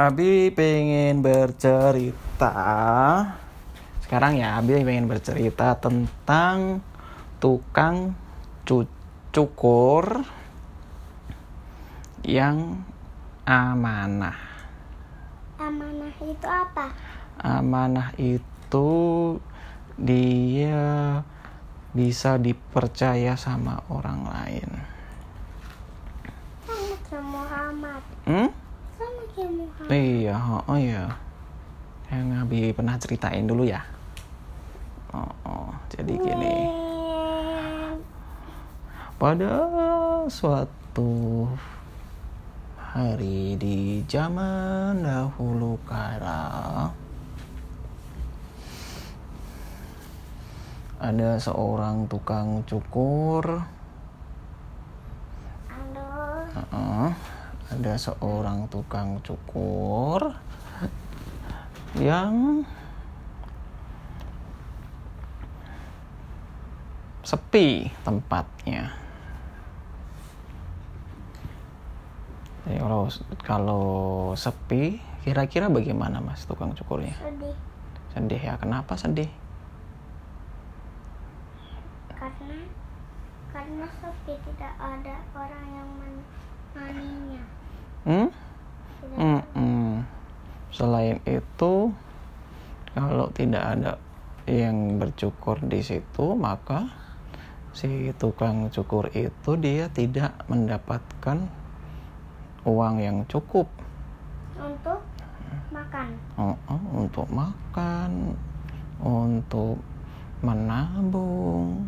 Abi pengen bercerita. Sekarang ya, Abi pengen bercerita tentang tukang cu- cukur yang amanah. Amanah itu apa? Amanah itu dia bisa dipercaya sama orang lain. Kayak Muhammad. Hmm? Muhammad. Iya, oh iya. Yang Abi pernah ceritain dulu ya. Oh, oh, jadi gini. Pada suatu hari di zaman dahulu kala ada seorang tukang cukur Aduh, Heeh. Ada seorang tukang cukur yang sepi tempatnya. Jadi kalau kalau sepi, kira-kira bagaimana mas tukang cukurnya? sedih Sedih ya? Kenapa sedih? karena karena sepi tidak ada orang yang menemaninya. Hmm? Tidak Mm-mm. Selain itu, kalau tidak ada yang bercukur di situ, maka si tukang cukur itu dia tidak mendapatkan uang yang cukup untuk makan. Oh, oh, untuk makan, untuk menabung,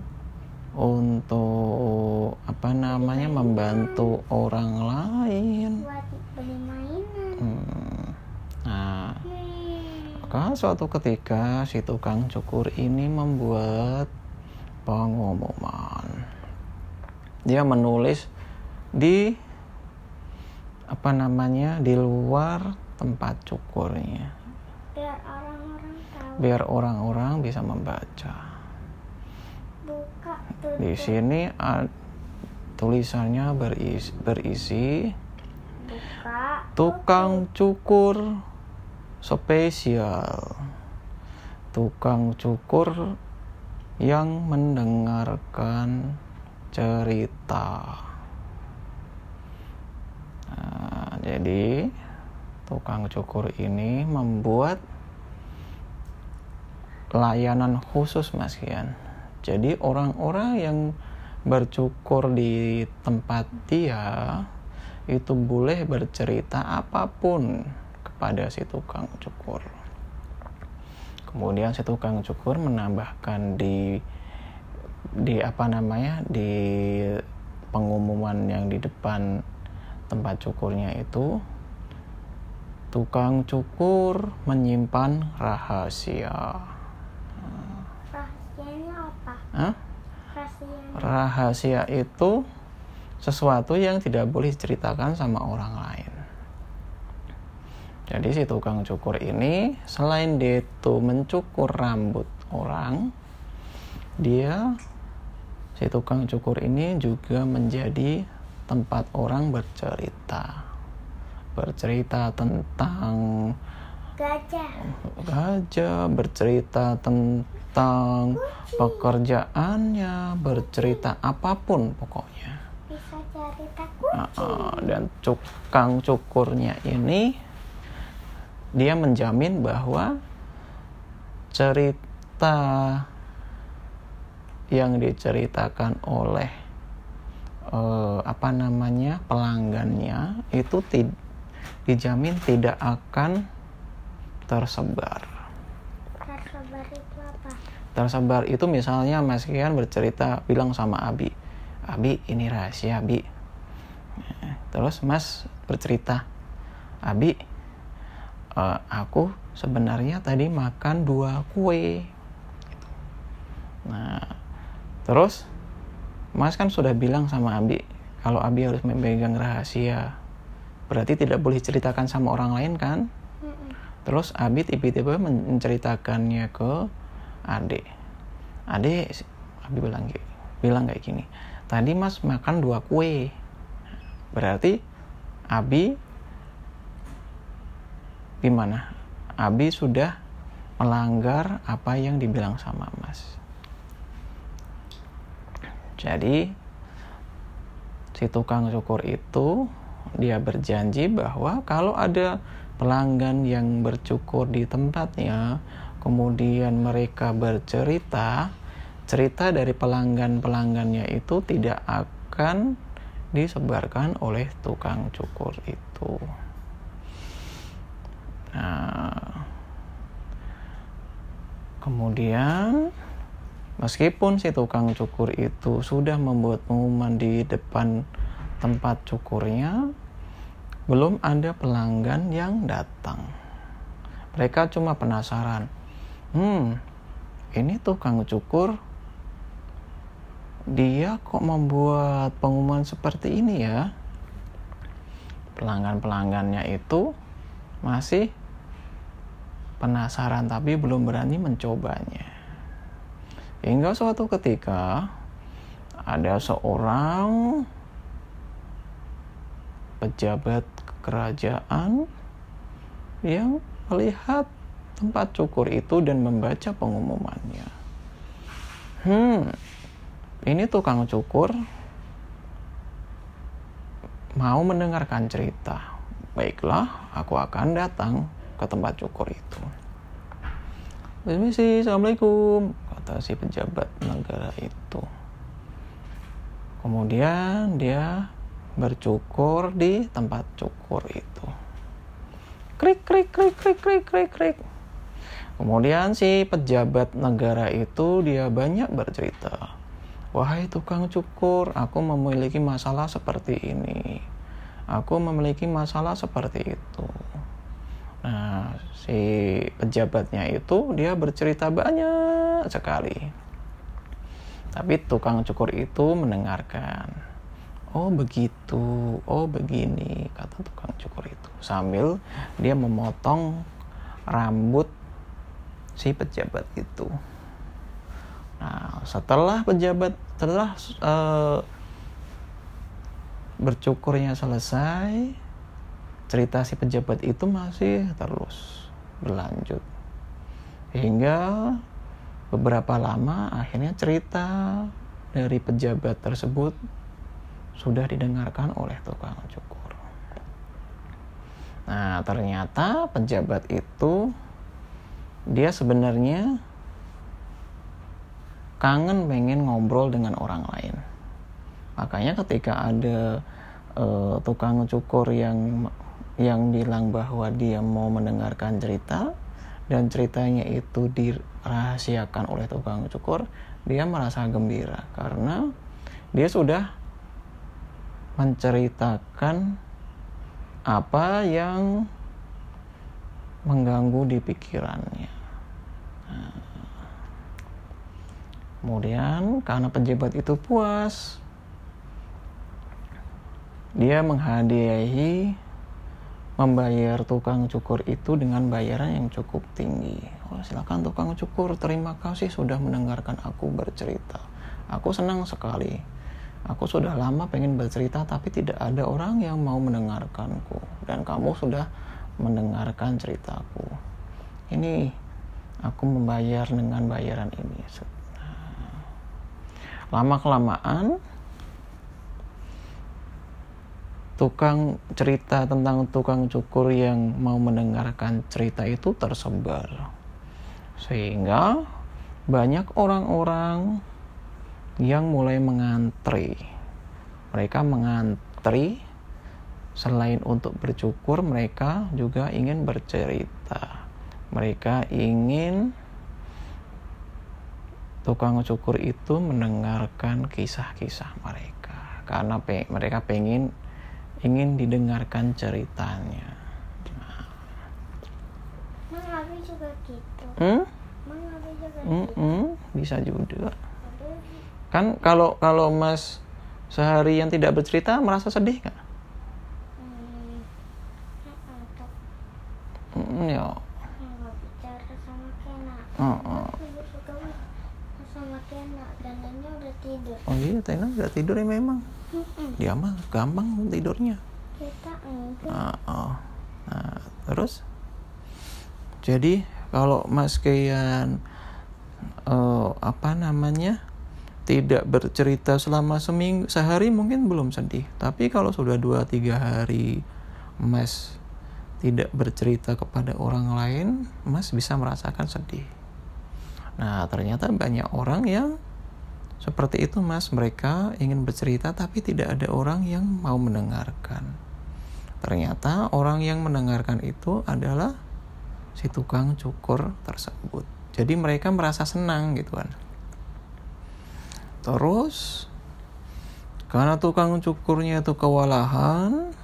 untuk apa namanya membantu orang lain. Buat beli mainan. Hmm. Nah, Hmm. Maka suatu ketika si tukang cukur ini membuat pengumuman. Dia menulis di apa namanya di luar tempat cukurnya, Biar orang-orang tahu. biar orang-orang bisa membaca. Buka Di sini tulisannya berisi, berisi Buka. tukang cukur spesial. Tukang cukur yang mendengarkan cerita. Nah, jadi tukang cukur ini membuat layanan khusus mas Kian. Jadi orang-orang yang bercukur di tempat dia itu boleh bercerita apa pun kepada si tukang cukur. Kemudian si tukang cukur menambahkan di di apa namanya di pengumuman yang di depan tempat cukurnya itu tukang cukur menyimpan rahasia. Rahasianya apa? Hah? Rahasianya. Rahasia itu sesuatu yang tidak boleh diceritakan sama orang lain. Jadi si tukang cukur ini selain dia itu mencukur rambut orang, dia si tukang cukur ini juga menjadi tempat orang bercerita. Bercerita tentang Gajah. gajah, bercerita tentang pekerjaannya, bercerita apa pun pokoknya. Bisa cerita kucing. dan tukang cukurnya ini dia menjamin bahwa cerita yang diceritakan oleh eh, apa namanya pelanggannya itu ti- dijamin tidak akan tersebar. Tersebar itu apa? Tersebar itu misalnya Mas Kian bercerita bilang sama Abi, Abi ini rahasia Abi. Terus Mas bercerita, Abi, eh, aku sebenarnya tadi makan dua kue. Nah, terus Mas kan sudah bilang sama Abi kalau Abi harus memegang rahasia. Berarti tidak boleh ceritakan sama orang lain kan? Terus Abi tiba-tiba men- menceritakannya ke Ade. Ade, Abi bilang bilang kayak gini. Tadi Mas makan dua kue. Berarti Abi gimana? Abi sudah melanggar apa yang dibilang sama Mas. Jadi si tukang cukur itu dia berjanji bahwa kalau ada pelanggan yang bercukur di tempatnya, kemudian mereka bercerita, cerita dari pelanggan-pelanggannya itu tidak akan disebarkan oleh tukang cukur itu. Nah, kemudian meskipun si tukang cukur itu sudah membuat pengumuman di depan tempat cukurnya, belum ada pelanggan yang datang. Mereka cuma penasaran, hmm, ini tukang cukur? Dia kok membuat pengumuman seperti ini ya? Pelanggan-pelanggannya itu masih penasaran tapi belum berani mencobanya hingga suatu ketika ada seorang pejabat kerajaan yang melihat tempat cukur itu dan membaca pengumumannya. Hmm, ini tukang cukur mau mendengarkan cerita. Baiklah, aku akan datang ke tempat cukur itu. Permisi, Assalamualaikum, kata si pejabat negara itu. Kemudian dia bercukur di tempat cukur itu. Krik, krik, krik, krik, krik, krik, krik. Kemudian si pejabat negara itu dia banyak bercerita Wahai tukang cukur, aku memiliki masalah seperti ini. Aku memiliki masalah seperti itu. Nah, si pejabatnya itu dia bercerita banyak sekali. Tapi tukang cukur itu mendengarkan. Oh begitu, oh begini, kata tukang cukur itu. Sambil dia memotong rambut si pejabat itu. Nah, setelah pejabat setelah uh, bercukurnya selesai, cerita si pejabat itu masih terus berlanjut. Hingga beberapa lama akhirnya cerita dari pejabat tersebut sudah didengarkan oleh tukang cukur. Nah, ternyata pejabat itu dia sebenarnya kangen pengen ngobrol dengan orang lain makanya ketika ada uh, tukang cukur yang yang bilang bahwa dia mau mendengarkan cerita dan ceritanya itu dirahasiakan oleh tukang cukur dia merasa gembira karena dia sudah menceritakan apa yang mengganggu di pikirannya. Kemudian karena pejabat itu puas, dia menghadiahi membayar tukang cukur itu dengan bayaran yang cukup tinggi. Oh, silakan tukang cukur, terima kasih sudah mendengarkan aku bercerita. Aku senang sekali. Aku sudah lama pengen bercerita tapi tidak ada orang yang mau mendengarkanku dan kamu sudah mendengarkan ceritaku. Ini aku membayar dengan bayaran ini lama kelamaan tukang cerita tentang tukang cukur yang mau mendengarkan cerita itu tersebar. Sehingga banyak orang-orang yang mulai mengantri. Mereka mengantri. Selain untuk bercukur mereka juga ingin bercerita. Mereka ingin tukang cukur itu mendengarkan kisah-kisah mereka. Karena pe mereka pengen ingin didengarkan ceritanya. Mang Abi juga gitu. Hmm? Mang Abi juga Hmm, gitu. hmm, bisa juga. Kan kalau kalau Mas sehari yang tidak bercerita merasa sedih nggak? hmm, Hmm, ya. Oh, oh. Sama Kena dan udah tidur. Oh iya, Tena udah tidur ya. Dia mah gampang tidurnya. Kita enggak. Ah, oh. Nah, terus Jadi kalau Mas Kian eh, apa namanya tidak bercerita selama seminggu sehari mungkin belum sedih tapi kalau sudah dua tiga hari Mas tidak bercerita kepada orang lain Mas bisa merasakan sedih nah ternyata banyak orang yang seperti itu Mas. Mereka ingin bercerita tapi tidak ada orang yang mau mendengarkan. Ternyata orang yang mendengarkan itu adalah si tukang cukur tersebut. Jadi mereka merasa senang gitu kan. Terus karena tukang cukurnya itu kewalahan,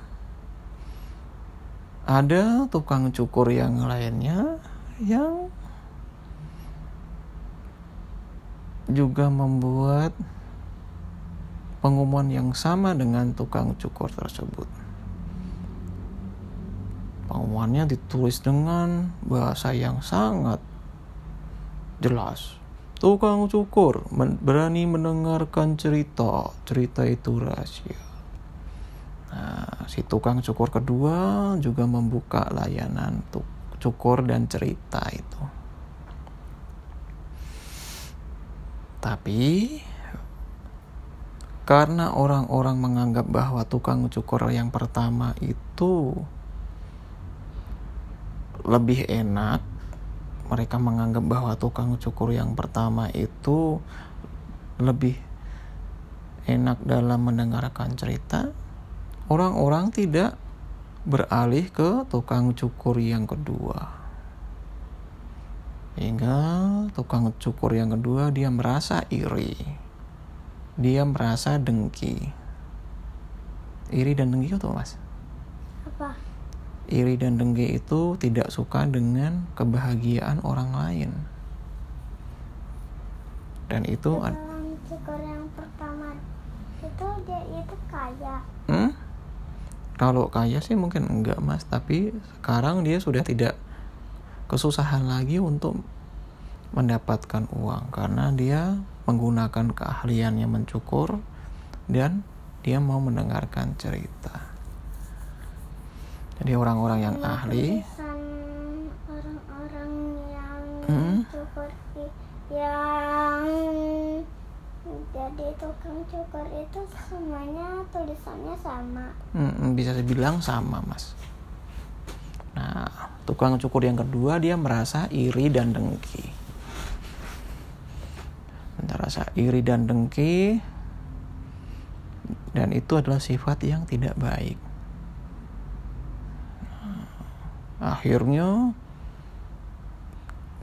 ada tukang cukur yang lainnya yang juga membuat pengumuman yang sama dengan tukang cukur tersebut. Pengumumannya ditulis dengan bahasa yang sangat jelas Tukang cukur berani mendengarkan cerita. Cerita itu rahasia. Nah, si tukang cukur kedua juga membuka layanan cukur dan cerita itu. Tapi karena orang-orang menganggap bahwa tukang cukur yang pertama itu lebih enak mereka menganggap bahwa tukang cukur yang pertama itu lebih enak dalam mendengarkan cerita, orang-orang tidak beralih ke tukang cukur yang kedua. Hingga tukang cukur yang kedua dia merasa iri. Dia merasa dengki. Iri dan dengki itu mas? Apa? iri dan dengki itu tidak suka dengan kebahagiaan orang lain. Dan itu dalam cukur yang pertama itu dia itu kaya. Hmm? Kalau kaya sih mungkin enggak mas, tapi sekarang dia sudah tidak kesusahan lagi untuk mendapatkan uang karena dia menggunakan keahliannya mencukur dan dia mau mendengarkan cerita. Jadi orang-orang yang Nah, ahli orang-orang yang Hmm? cukur yang jadi tukang cukur itu semuanya tulisannya sama. mm, bisa dibilang sama, Mas. Tukang cukur yang kedua dia merasa iri dan dengki. Merasa iri dan dengki dan itu adalah sifat yang tidak baik. Akhirnya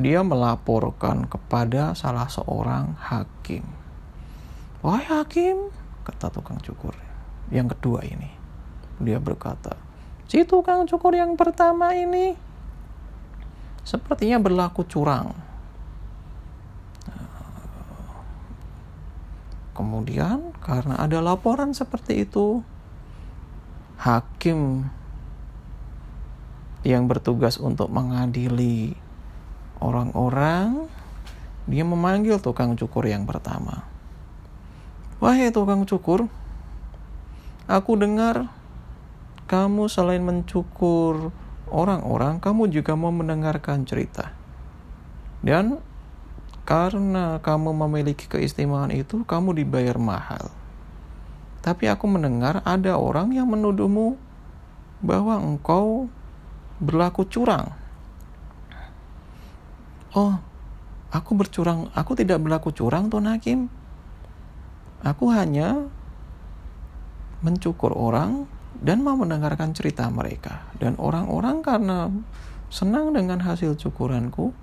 dia melaporkan kepada salah seorang hakim. Wahai hakim, kata tukang cukur yang kedua ini. Dia berkata, si tukang cukur yang pertama ini sepertinya berlaku curang. Kemudian karena ada laporan seperti itu, hakim yang bertugas untuk mengadili orang-orang, dia memanggil tukang cukur yang pertama. Wahai tukang cukur, aku dengar kamu selain mencukur orang-orang, kamu juga mau mendengarkan cerita. Dan karena kamu memiliki keistimewaan itu, kamu dibayar mahal. Tapi aku mendengar ada orang yang menuduhmu bahwa engkau berlaku curang. Oh, aku bercurang, aku tidak berlaku curang, Tuan Hakim. Aku hanya mencukur orang dan mau mendengarkan cerita mereka. Dan orang-orang karena senang dengan hasil cukuranku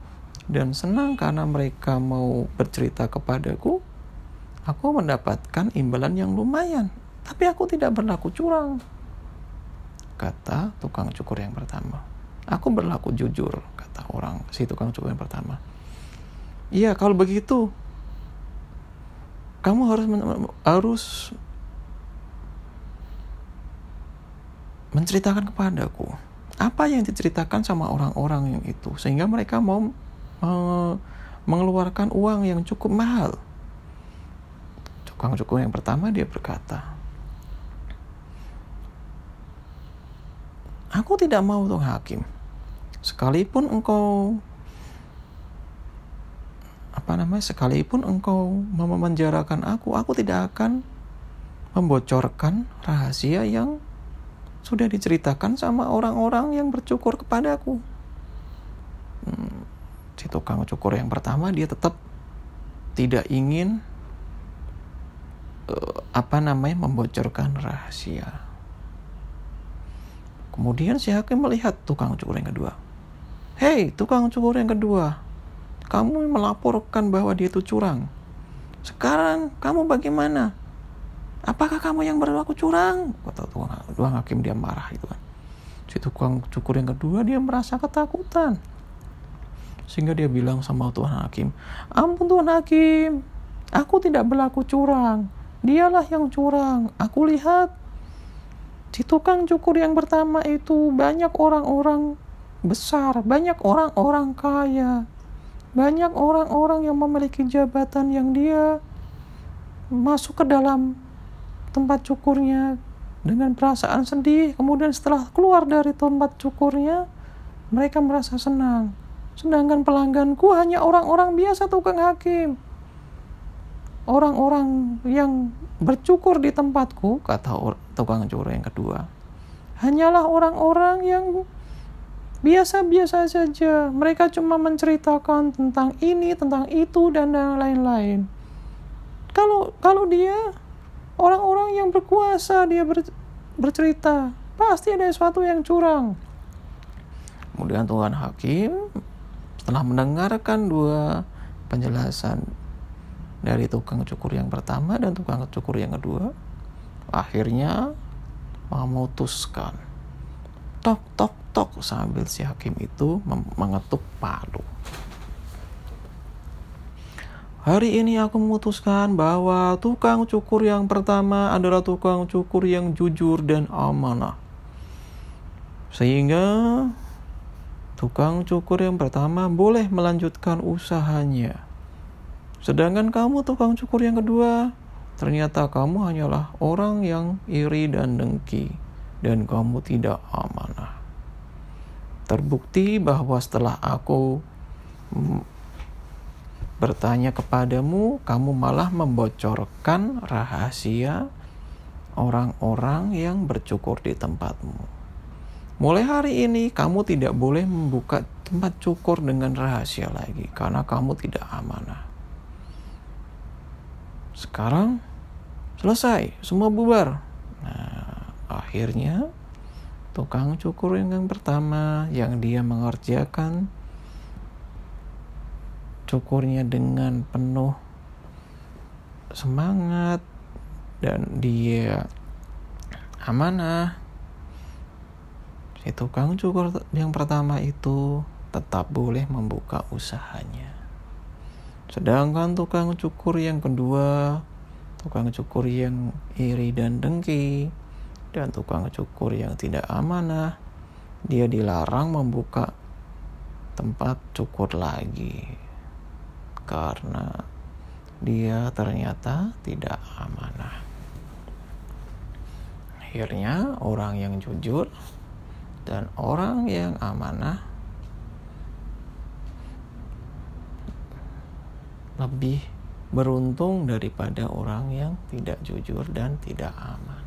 dan senang karena mereka mau bercerita kepadaku, aku mendapatkan imbalan yang lumayan. Tapi aku tidak berlaku curang kata tukang cukur yang pertama. Aku berlaku jujur, kata orang si tukang cukur yang pertama. Iya, kalau begitu kamu harus harus menceritakan kepadaku apa yang diceritakan sama orang-orang yang itu sehingga mereka mau uh, mengeluarkan uang yang cukup mahal. Tukang cukur yang pertama dia berkata, Aku tidak mau tuh hakim. sekalipun engkau apa namanya sekalipun engkau memenjarakan aku aku tidak akan membocorkan rahasia yang sudah diceritakan sama orang-orang yang bercukur kepadaku hmm, si tukang cukur yang pertama dia tetap tidak ingin uh, apa namanya membocorkan rahasia. Kemudian si hakim melihat tukang cukur yang kedua. Hei tukang cukur yang kedua kamu melaporkan bahwa dia itu curang. Sekarang kamu bagaimana apakah kamu yang berlaku curang? Kata tukang, tukang hakim dia marah itu kan. Si tukang cukur yang kedua dia merasa ketakutan. Sehingga dia bilang sama Tuhan Hakim ampun Tuhan Hakim aku tidak berlaku curang. Dialah yang curang. Aku lihat si tukang cukur yang pertama itu banyak orang-orang besar banyak orang-orang kaya banyak orang-orang yang memiliki jabatan yang dia masuk ke dalam tempat cukurnya dengan perasaan sedih. Kemudian setelah keluar dari tempat cukurnya, mereka merasa senang. Sedangkan pelangganku hanya orang-orang biasa tukang hakim. Orang-orang yang bercukur di tempatku, kata tukang cukur yang kedua, hanyalah orang-orang yang biasa-biasa saja. Mereka cuma menceritakan tentang ini, tentang itu, dan lain-lain. Kalau kalau dia orang-orang yang berkuasa dia ber, bercerita. Pasti ada sesuatu yang curang. Kemudian Tuhan Hakim setelah mendengarkan dua penjelasan dari tukang cukur yang pertama dan tukang cukur yang kedua. Akhirnya memutuskan. Tok tok tok sambil si hakim itu mengetuk palu Hari ini aku memutuskan bahwa tukang cukur yang pertama adalah tukang cukur yang jujur dan amanah. Sehingga tukang cukur yang pertama boleh melanjutkan usahanya. Sedangkan kamu tukang cukur yang kedua, ternyata kamu hanyalah orang yang iri dan dengki dan kamu tidak amanah. Terbukti bahwa setelah aku bertanya kepadamu, kamu malah membocorkan rahasia orang-orang yang bercukur di tempatmu. Mulai hari ini, kamu tidak boleh membuka tempat cukur dengan rahasia lagi, karena kamu tidak amanah. Sekarang selesai, semua bubar. Nah, akhirnya tukang cukur yang pertama yang dia mengerjakan cukurnya dengan penuh semangat dan dia amanah. Si tukang cukur yang pertama itu tetap boleh membuka usahanya. Sedangkan tukang cukur yang kedua tukang cukur yang iri dan dengki dan tukang cukur yang tidak amanah dia dilarang membuka tempat cukur lagi karena dia ternyata tidak amanah. Akhirnya orang yang jujur dan orang yang amanah lebih beruntung daripada orang yang tidak jujur dan tidak amanah.